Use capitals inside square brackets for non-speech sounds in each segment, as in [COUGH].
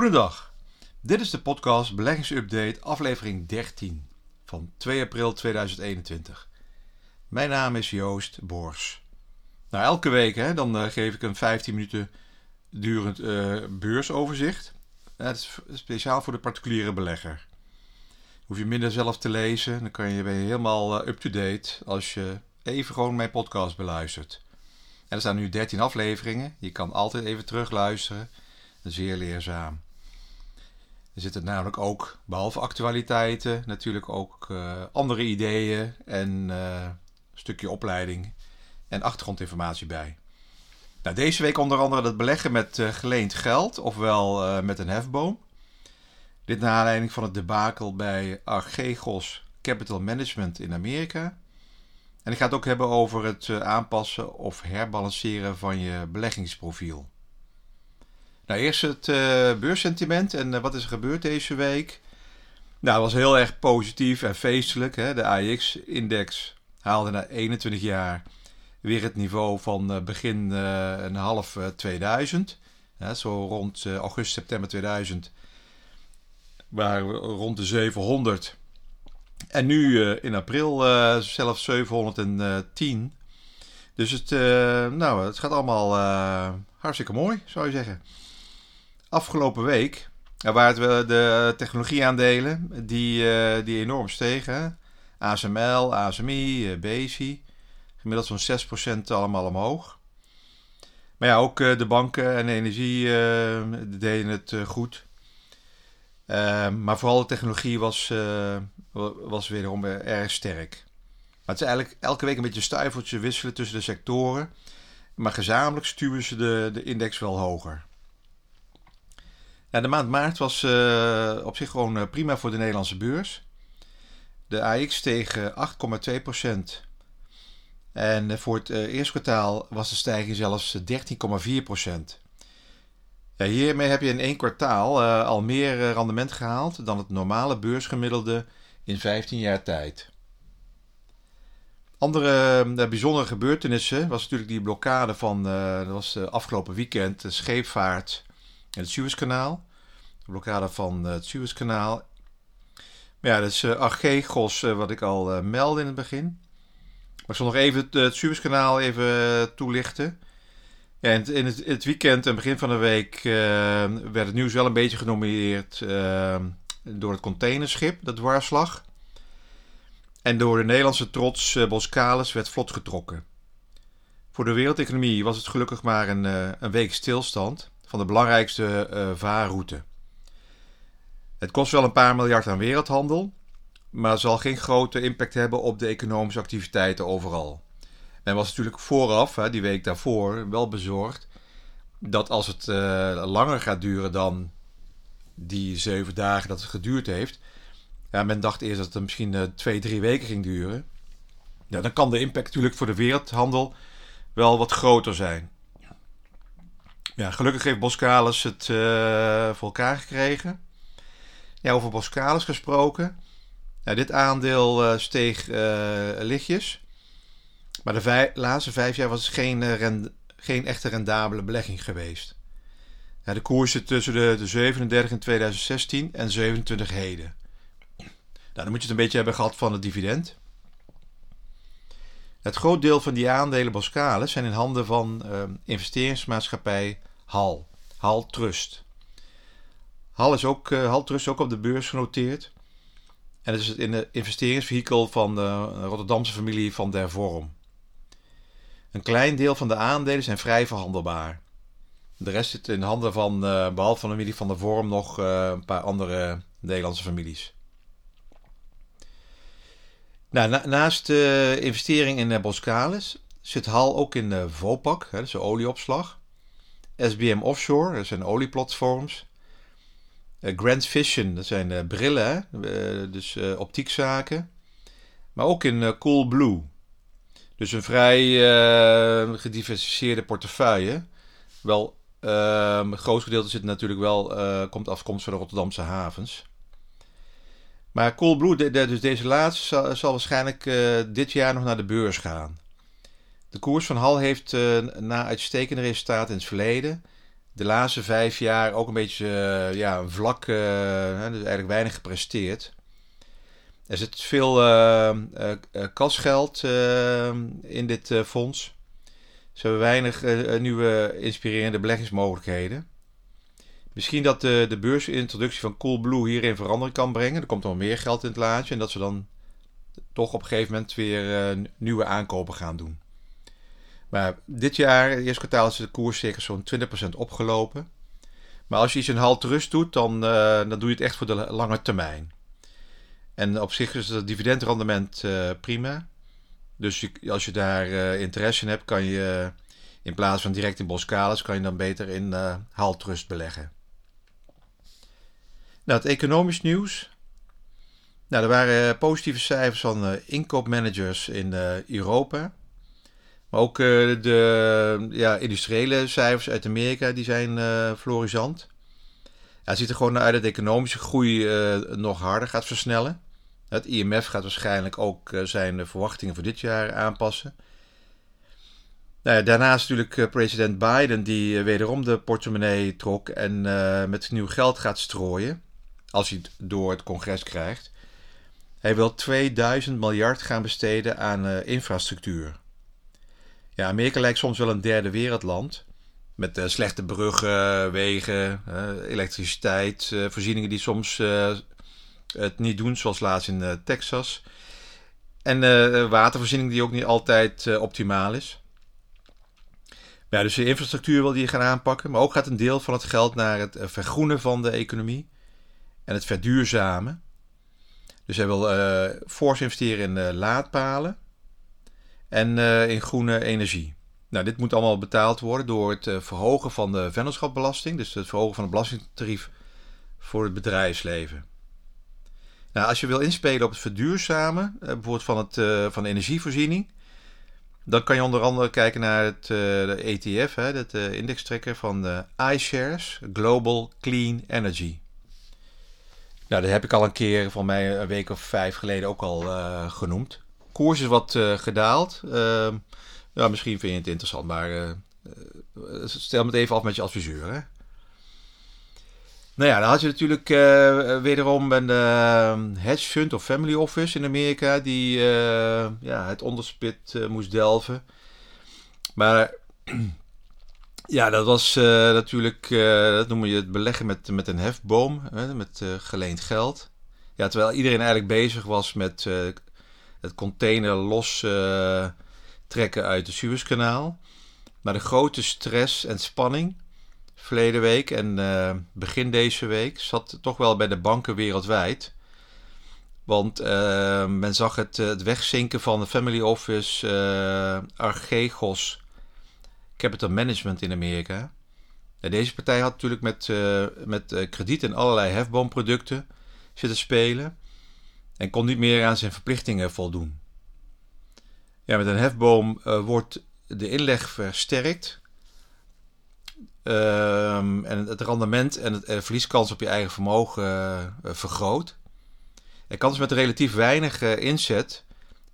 Goedendag. Dit is de podcast Beleggingsupdate aflevering 13 van 2 april 2021. Mijn naam is Joost Boors. Nou, elke week hè, dan uh, geef ik een 15 minuten durend uh, beursoverzicht. Dat is speciaal voor de particuliere belegger. Hoef je minder zelf te lezen, dan kan je weer helemaal uh, up-to-date als je even gewoon mijn podcast beluistert. Er staan nu 13 afleveringen. Je kan altijd even terugluisteren. Zeer leerzaam. Er zitten namelijk ook, behalve actualiteiten, natuurlijk ook uh, andere ideeën en uh, een stukje opleiding en achtergrondinformatie bij. Nou, deze week onder andere het beleggen met uh, geleend geld, ofwel met een hefboom. Dit naar aanleiding van het debakel bij Archegos Capital Management in Amerika. En ik ga het ook hebben over het aanpassen of herbalanceren van je beleggingsprofiel. Nou, eerst het uh, beurssentiment en uh, wat is er gebeurd deze week? Nou, het was heel erg positief en feestelijk. Hè? De AX-index haalde na 21 jaar weer het niveau van uh, begin een half 2000. Ja, zo rond augustus, september 2000 waren we rond de 700. En nu in april zelfs 710. Dus het, nou, het gaat allemaal hartstikke mooi, zou je zeggen. Afgelopen week waren het de technologieaandelen die, uh, die enorm stegen. ASML, ASMI, uh, BESI. Gemiddeld zo'n 6% allemaal omhoog. Maar ja, ook de banken en de energie deden het goed. maar vooral de technologie was, was wederom erg sterk. Maar het is eigenlijk elke week een beetje stuiveltje wisselen tussen de sectoren. Maar gezamenlijk stuwen ze de, de index wel hoger. Ja, de maand maart was uh, op zich gewoon uh, prima voor de Nederlandse beurs. De AX steeg 8,2%. En uh, voor het eerste kwartaal was de stijging zelfs 13,4%. Ja, hiermee heb je in één kwartaal al meer rendement gehaald dan het normale beursgemiddelde in 15 jaar tijd. Andere bijzondere gebeurtenissen was natuurlijk die blokkade van, dat was afgelopen weekend, de scheepvaart het Suezkanaal. De blokkade van het Suezkanaal. Maar ja, dat is uh, Archegos, uh, wat ik al uh, meldde in het begin. Maar ik zal nog even het, het Suezkanaal even toelichten. Ja, in, het, in het, weekend en begin van de week werd het nieuws wel een beetje genomineerd door het containerschip, dat dwarslag. En door de Nederlandse trots Boskalis werd vlot getrokken. Voor de wereldeconomie was het gelukkig maar een, een week stilstand van de belangrijkste uh, vaarroute. Het kost wel een paar miljard aan wereldhandel, maar zal geen grote impact hebben op de economische activiteiten overal. Men was natuurlijk vooraf, hè, die week daarvoor, wel bezorgd dat als het uh, langer gaat duren dan die zeven dagen dat het geduurd heeft. Ja, men dacht eerst dat het misschien uh, twee, drie weken ging duren. Ja, dan kan de impact natuurlijk voor de wereldhandel wel wat groter zijn. Ja, gelukkig heeft Boskalis het uh, voor elkaar gekregen. Ja, over Boskalis gesproken. Ja, dit aandeel uh, steeg uh, lichtjes. Maar de laatste vijf jaar was het geen, geen echte rendabele belegging geweest. Ja, de koers zit tussen de, de 37 in 2016 en 27 heden. Nou, dan moet je het een beetje hebben gehad van het dividend. Het groot deel van die aandelen Boskalis zijn in handen van uh, investeringsmaatschappij HAL, HAL Trust. HAL is ook, uh, HAL Trust ook op de beurs genoteerd. En het is het investeringsvehikel van de Rotterdamse familie van der Vorm. Een klein deel van de aandelen zijn vrij verhandelbaar. De rest zit in handen van, uh, behalve van de familie van der Vorm, nog uh, een paar andere Nederlandse families. Nou, na, naast de investering in Boskalis zit HAL ook in Vopak, dat is de olieopslag. SBM Offshore, dat zijn olieplatforms. Uh, Grand Vision, dat zijn uh, brillen, uh, dus optiekzaken. Maar ook in Coolblue. Dus een vrij gediversifieerde portefeuille. Wel, het grootste gedeelte zit natuurlijk wel, komt afkomst van de Rotterdamse havens. Maar Coolblue, de, dus deze laatste, zal, zal waarschijnlijk dit jaar nog naar de beurs gaan. De koers van Hal heeft na uitstekende resultaten in het verleden de laatste vijf jaar ook een beetje ja, een vlak, dus eigenlijk weinig gepresteerd. Er zit veel kasgeld in dit fonds. Ze hebben weinig nieuwe inspirerende beleggingsmogelijkheden. Misschien dat de, de beursintroductie van Coolblue hierin verandering kan brengen. Er komt nog meer geld in het laadje. En dat ze dan toch op een gegeven moment weer nieuwe aankopen gaan doen. Maar dit jaar, het eerste kwartaal, is de koers zeker zo'n 20% opgelopen. Maar als je iets een halt rust doet, dan, uh, dan doe je het echt voor de lange termijn. En op zich is het dividendrendement uh, prima. Dus als je daar interesse in hebt, kan je in plaats van direct in Boskalis, kan je dan beter in haltrust beleggen. Nou, het economisch nieuws. Nou, er waren positieve cijfers van uh, inkoopmanagers in uh, Europa. Maar ook uh, de ja, industriële cijfers uit Amerika die zijn florisant. Ja, het ziet er gewoon uit dat de economische groei nog harder gaat versnellen. Het IMF gaat waarschijnlijk ook zijn verwachtingen voor dit jaar aanpassen. Nou ja, daarnaast natuurlijk president Biden, die wederom de portemonnee trok en met nieuw geld gaat strooien als hij het door het congres krijgt. Hij wil 2000 miljard gaan besteden aan infrastructuur. Ja, Amerika lijkt soms wel een derde wereldland. Met uh, slechte bruggen, wegen, uh, elektriciteit, voorzieningen die soms het niet doen, zoals laatst in Texas. En watervoorziening die ook niet altijd optimaal is. Ja, dus de infrastructuur wil die gaan aanpakken. Maar ook gaat een deel van het geld naar het vergroenen van de economie en het verduurzamen. Dus hij wil fors investeren in laadpalen en uh, in groene energie. Nou, dit moet allemaal betaald worden door het verhogen van de vennootschapbelasting, dus het verhogen van het belastingtarief voor het bedrijfsleven. Nou, als je wil inspelen op het verduurzamen, bijvoorbeeld van, het, van de energievoorziening, dan kan je onder andere kijken naar het de ETF, hè, het indextrekker van de iShares Global Clean Energy. Nou, dat heb ik al een keer, van mij een week of vijf geleden ook al genoemd. Koers is wat uh, gedaald. Uh, ja, misschien vind je het interessant, maar eh, stel me het even af met je adviseur. Hè? Nou ja, dan had je natuurlijk wederom een hedge fund of family office in Amerika die ja, het onderspit moest delven. Maar [CLEARS THROAT] ja, dat was uh, natuurlijk, uh, dat noem je het beleggen met, met een hefboom, hè, met uh, geleend geld. Ja, terwijl iedereen eigenlijk bezig was met het container los trekken uit het Suezkanaal. Maar de grote stress en spanning verleden week en begin deze week zat toch wel bij de banken wereldwijd. Want men zag het, het wegzinken van de family office Archegos capital management in Amerika. deze partij had natuurlijk met, met krediet en allerlei hefboomproducten zitten spelen en kon niet meer aan zijn verplichtingen voldoen. Ja, met een hefboom uh, wordt de inleg versterkt ehm, en het rendement en het verlieskans op je eigen vermogen vergroot. Er kan dus met relatief weinig inzet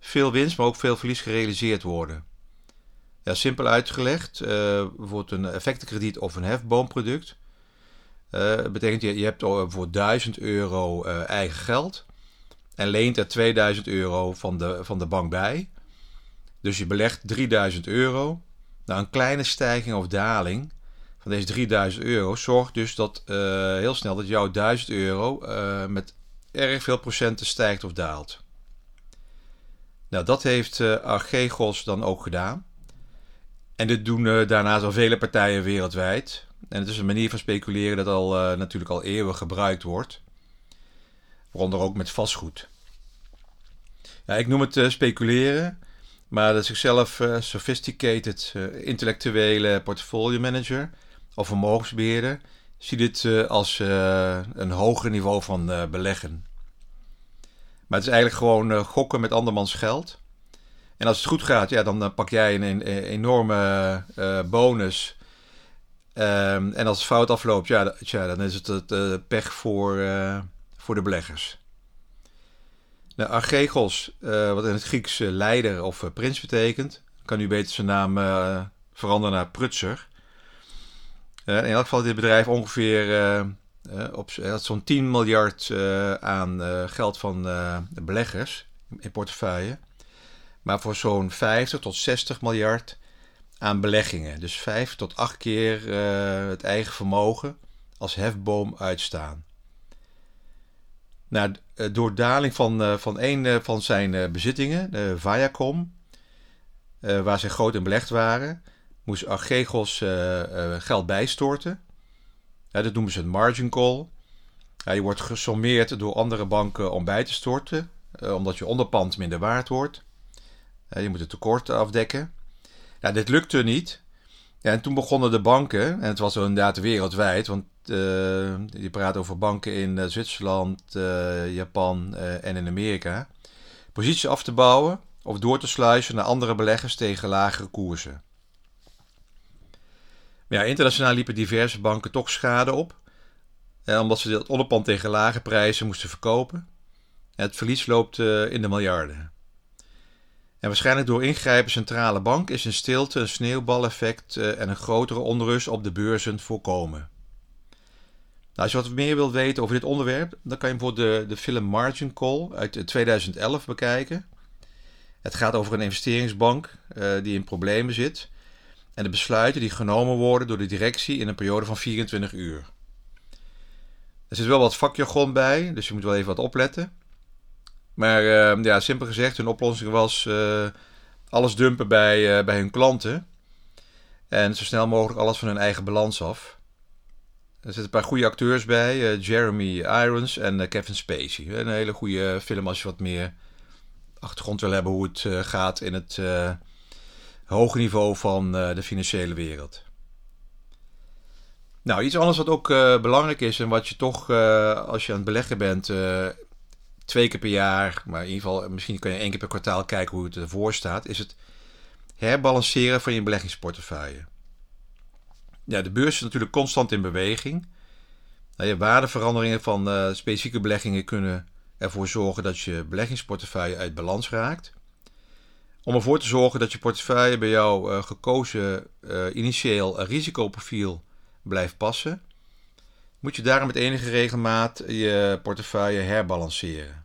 veel winst, maar ook veel verlies gerealiseerd worden. Ja, simpel uitgelegd, bijvoorbeeld een effectenkrediet of een hefboomproduct. Uh, betekent je, je hebt voor 1000 euro eigen geld en leent er 2000 euro van de, van de bank bij. Dus je belegt 3000 euro. Nou, een kleine stijging of daling van deze 3000 euro zorgt dus dat heel snel dat jouw 1000 euro met erg veel procenten stijgt of daalt. Nou, dat heeft Archegos dan ook gedaan. En dit doen uh, daarnaast al vele partijen wereldwijd. En het is een manier van speculeren dat al uh, natuurlijk al eeuwen gebruikt wordt. Waaronder ook met vastgoed. Ja, ik noem het uh, speculeren, maar de zichzelf sophisticated intellectuele portfolio manager of vermogensbeheerder ziet dit als een hoger niveau van beleggen. Maar het is eigenlijk gewoon gokken met andermans geld. En als het goed gaat, ja, dan pak jij een, een, enorme bonus. Um, en als het fout afloopt, ja, dan is het het pech voor, voor de beleggers. Nou, Archegos, wat in het Grieks leider of prins betekent, kan nu beter zijn naam veranderen naar Prutser. in elk geval dit bedrijf ongeveer op zo'n 10 miljard aan geld van beleggers in portefeuille. Maar voor zo'n 50 tot 60 miljard aan beleggingen. Dus 5 tot 8 keer het eigen vermogen als hefboom uitstaan. Nou, door daling van, van een van zijn bezittingen, de Viacom, waar ze groot in belegd waren, moest Archegos geld bijstorten. dat noemen ze een margin call. je wordt gesommeerd door andere banken om bij te storten, omdat je onderpand minder waard wordt. je moet het tekort afdekken. Ja, dit lukte niet. En toen begonnen de banken, en het was inderdaad wereldwijd, want uh, je praat over banken in uh, Zwitserland, uh, Japan en in Amerika, posities af te bouwen of door te sluizen naar andere beleggers tegen lagere koersen. Ja, internationaal liepen diverse banken toch schade op, omdat ze dat onderpand tegen lage prijzen moesten verkopen. het verlies loopt in de miljarden. En waarschijnlijk door ingrijpen centrale bank is in stilte een sneeuwbaleffect en een grotere onrust op de beurzen voorkomen. Nou, als je wat meer wilt weten over dit onderwerp, dan kan je bijvoorbeeld de, de film Margin Call uit 2011 bekijken. Het gaat over een investeringsbank uh, die in problemen zit en de besluiten die genomen worden door de directie in een periode van 24 uur. Er zit wel wat vakjargon bij, dus je moet wel even wat opletten. Maar uh, ja, simpel gezegd, hun oplossing was uh, alles dumpen bij, bij hun klanten. En zo snel mogelijk alles van hun eigen balans af. Er zitten een paar goede acteurs bij. Uh, Jeremy Irons en Kevin Spacey. Een hele goede film als je wat meer achtergrond wil hebben hoe het gaat in het hoge niveau van de financiële wereld. Nou, iets anders wat ook belangrijk is en wat je toch als je aan het beleggen bent twee keer per jaar, maar in ieder geval misschien kan je één keer per kwartaal kijken hoe het ervoor staat, is het herbalanceren van je beleggingsportefeuille. Ja, de beurs is natuurlijk constant in beweging. Nou, waardeveranderingen van uh, specifieke beleggingen kunnen ervoor zorgen dat je beleggingsportefeuille uit balans raakt. Om ervoor te zorgen dat je portefeuille bij jouw uh, gekozen uh, initieel risicoprofiel blijft passen, moet je daarom met enige regelmaat je portefeuille herbalanceren.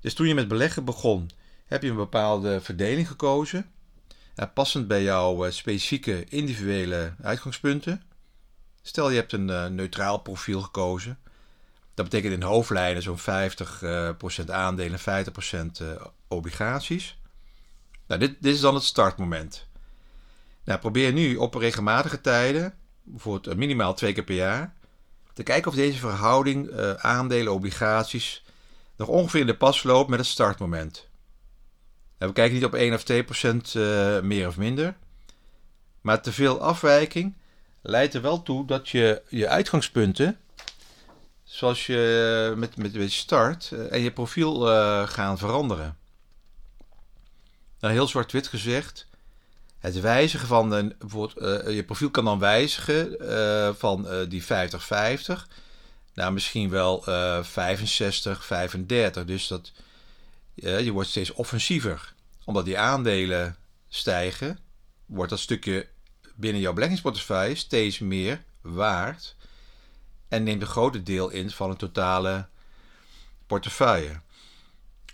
Dus toen je met beleggen begon, heb je een bepaalde verdeling gekozen passend bij jouw eh, specifieke individuele uitgangspunten. Stel je hebt een uh, neutraal profiel gekozen. Dat betekent in hoofdlijnen zo'n 50% uh, aandelen, 50% uh, obligaties. Nou, dit, dit is dan het startmoment. Nou, probeer nu op regelmatige tijden, bijvoorbeeld eh, minimaal twee keer per jaar, te kijken of deze verhouding aandelen, obligaties nog ongeveer in de pas loopt met het startmoment. We kijken niet op 1 of 2 procent uh, meer of minder. Maar te veel afwijking leidt er wel toe dat je je uitgangspunten, zoals je met, met, start, en je profiel gaan veranderen. Nou, heel zwart-wit gezegd, het wijzigen van een, bijvoorbeeld, je profiel kan dan wijzigen van die 50-50 naar misschien wel 65-35. Dus dat je wordt steeds offensiever. Omdat die aandelen stijgen, wordt dat stukje binnen jouw beleggingsportefeuille steeds meer waard. En neemt een groter deel in van een totale portefeuille.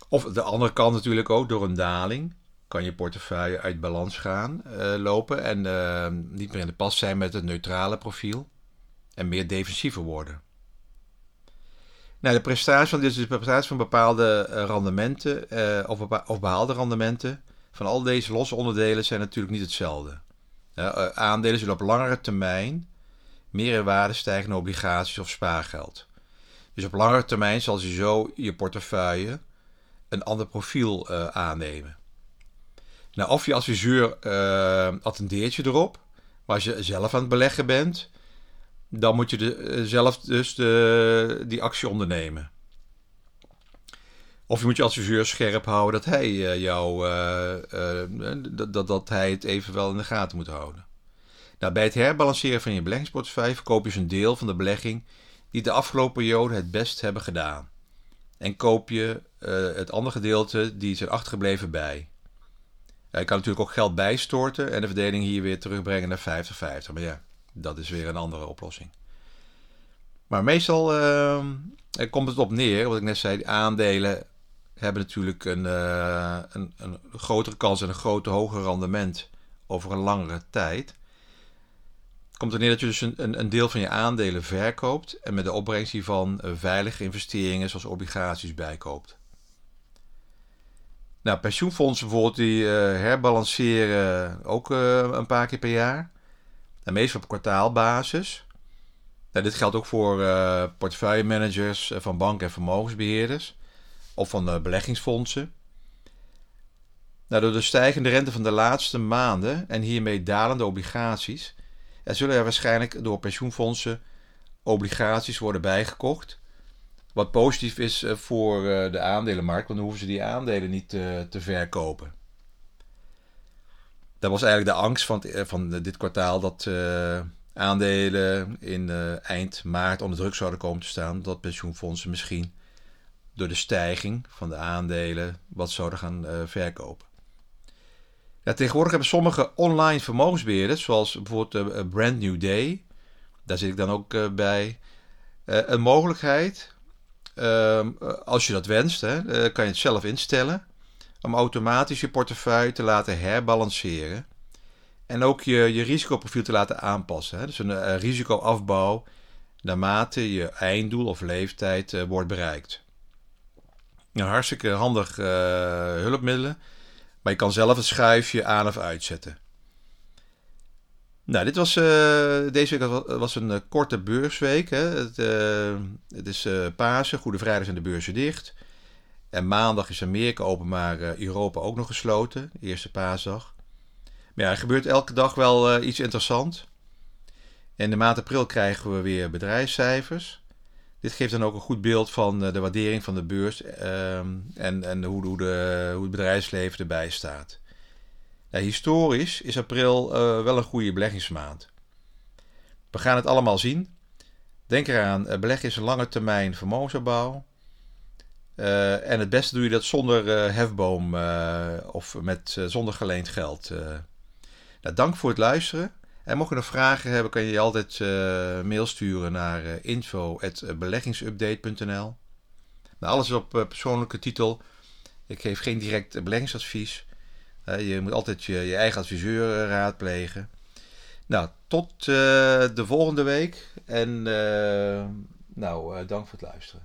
Of de andere kant natuurlijk ook, door een daling kan je portefeuille uit balans gaan uh, lopen en uh, niet meer in de pas zijn met het neutrale profiel en meer defensiever worden. Nou, de prestatie van is de prestatie van bepaalde uh, rendementen uh, of, of, behaalde rendementen van al deze losse onderdelen zijn natuurlijk niet hetzelfde. Aandelen zullen op langere termijn meer in waarde stijgen dan obligaties of spaargeld. Dus op langere termijn zal je zo je portefeuille een ander profiel aannemen. Nou, of je adviseur attendeert je erop, maar als je zelf aan het beleggen bent, dan moet je eh, zelf dus de, die actie ondernemen. Of je moet je adviseur scherp houden dat hij uh, jou uh, dat, dat, dat hij het even wel in de gaten moet houden. Nou, bij het herbalanceren van je beleggingsportefeuille verkoop je dus een deel van de belegging die de afgelopen periode het best hebben gedaan. En koop je het andere gedeelte die zijn achtergebleven bij. Je kan natuurlijk ook geld bijstorten en de verdeling hier weer terugbrengen naar 50-50. Maar ja, Dat is weer een andere oplossing. Maar meestal uh, komt het op neer, wat ik net zei, aandelen hebben natuurlijk een, uh, een, een, grotere kans en een groter hoger rendement over een langere tijd. Komt er neer dat je dus een, een, deel van je aandelen verkoopt en met de opbrengst hiervan veilige investeringen zoals obligaties bijkoopt. Nou, pensioenfondsen bijvoorbeeld, die uh, herbalanceren ook uh, een paar keer per jaar. En meestal op kwartaalbasis. Nou, dit geldt ook voor uh, portefeuillemanagers van banken en vermogensbeheerders. Of van beleggingsfondsen. Nou, door de stijgende rente van de laatste maanden en hiermee dalende obligaties... Er zullen er waarschijnlijk door pensioenfondsen obligaties worden bijgekocht wat positief is eh, voor eh, de aandelenmarkt, want dan hoeven ze die aandelen niet te, te verkopen. Dat was eigenlijk de angst van, van dit kwartaal dat aandelen in eind maart onder druk zouden komen te staan. Dat pensioenfondsen misschien door de stijging van de aandelen wat zouden gaan verkopen. Ja, tegenwoordig hebben sommige online vermogensbeheerders, zoals bijvoorbeeld Brand New Day, daar zit ik dan ook bij, een mogelijkheid Ehm, als je dat wenst, hè, eh, kan je het zelf instellen om automatisch je portefeuille te laten herbalanceren. En ook je, je risicoprofiel te laten aanpassen. Hè. Dus een, een risicoafbouw naarmate je einddoel of leeftijd uh, wordt bereikt. Nou, hartstikke handig uh, hulpmiddelen. Maar je kan zelf het schuifje aan of uitzetten. Nou, dit was, uh, deze week was een uh, korte beursweek. Hè. Het, uh, het is Pasen, Goede Vrijdag zijn de beurzen dicht. En maandag is Amerika open, maar Europa ook nog gesloten. Eerste paasdag. Maar ja, er gebeurt elke dag wel iets interessants. In de maand april krijgen we weer bedrijfscijfers. Dit geeft dan ook een goed beeld van de waardering van de beurs ehm, en, en hoe, hoe, de, hoe het bedrijfsleven erbij staat historisch is april uh, wel een goede beleggingsmaand. We gaan het allemaal zien. Denk eraan, uh, beleggen is een lange termijn vermogensopbouw. Uh, en het beste doe je dat zonder hefboom of met, zonder geleend geld. Nou, dank voor het luisteren. En mocht je nog vragen hebben, kan je je altijd mail sturen naar info.beleggingsupdate.nl. Nou, alles op persoonlijke titel. Ik geef geen direct beleggingsadvies je moet altijd je, eigen adviseur eh, raadplegen. Nou, tot uh, de volgende week. En uh, nou, dank voor het luisteren.